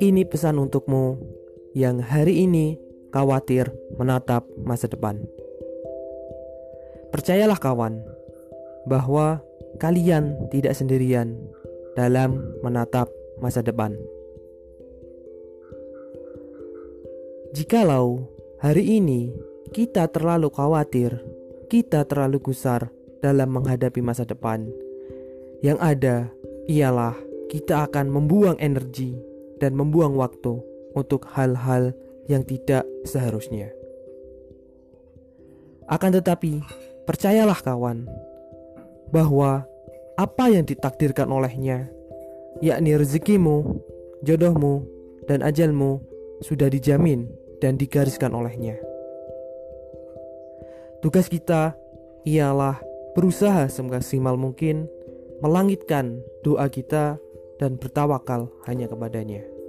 Ini pesan untukmu yang hari ini khawatir menatap masa depan. Percayalah kawan, bahwa kalian tidak sendirian dalam menatap masa depan. Jikalau hari ini kita terlalu khawatir, kita terlalu gusar dalam menghadapi masa depan, yang ada ialah kita akan membuang energi dan membuang waktu untuk hal-hal yang tidak seharusnya. Akan tetapi, percayalah kawan, bahwa apa yang ditakdirkan olehnya, yakni rezekimu, jodohmu, dan ajalmu, sudah dijamin dan digariskan olehnya. Tugas kita ialah berusaha semaksimal mungkin melangitkan doa kita dan bertawakal hanya kepadanya.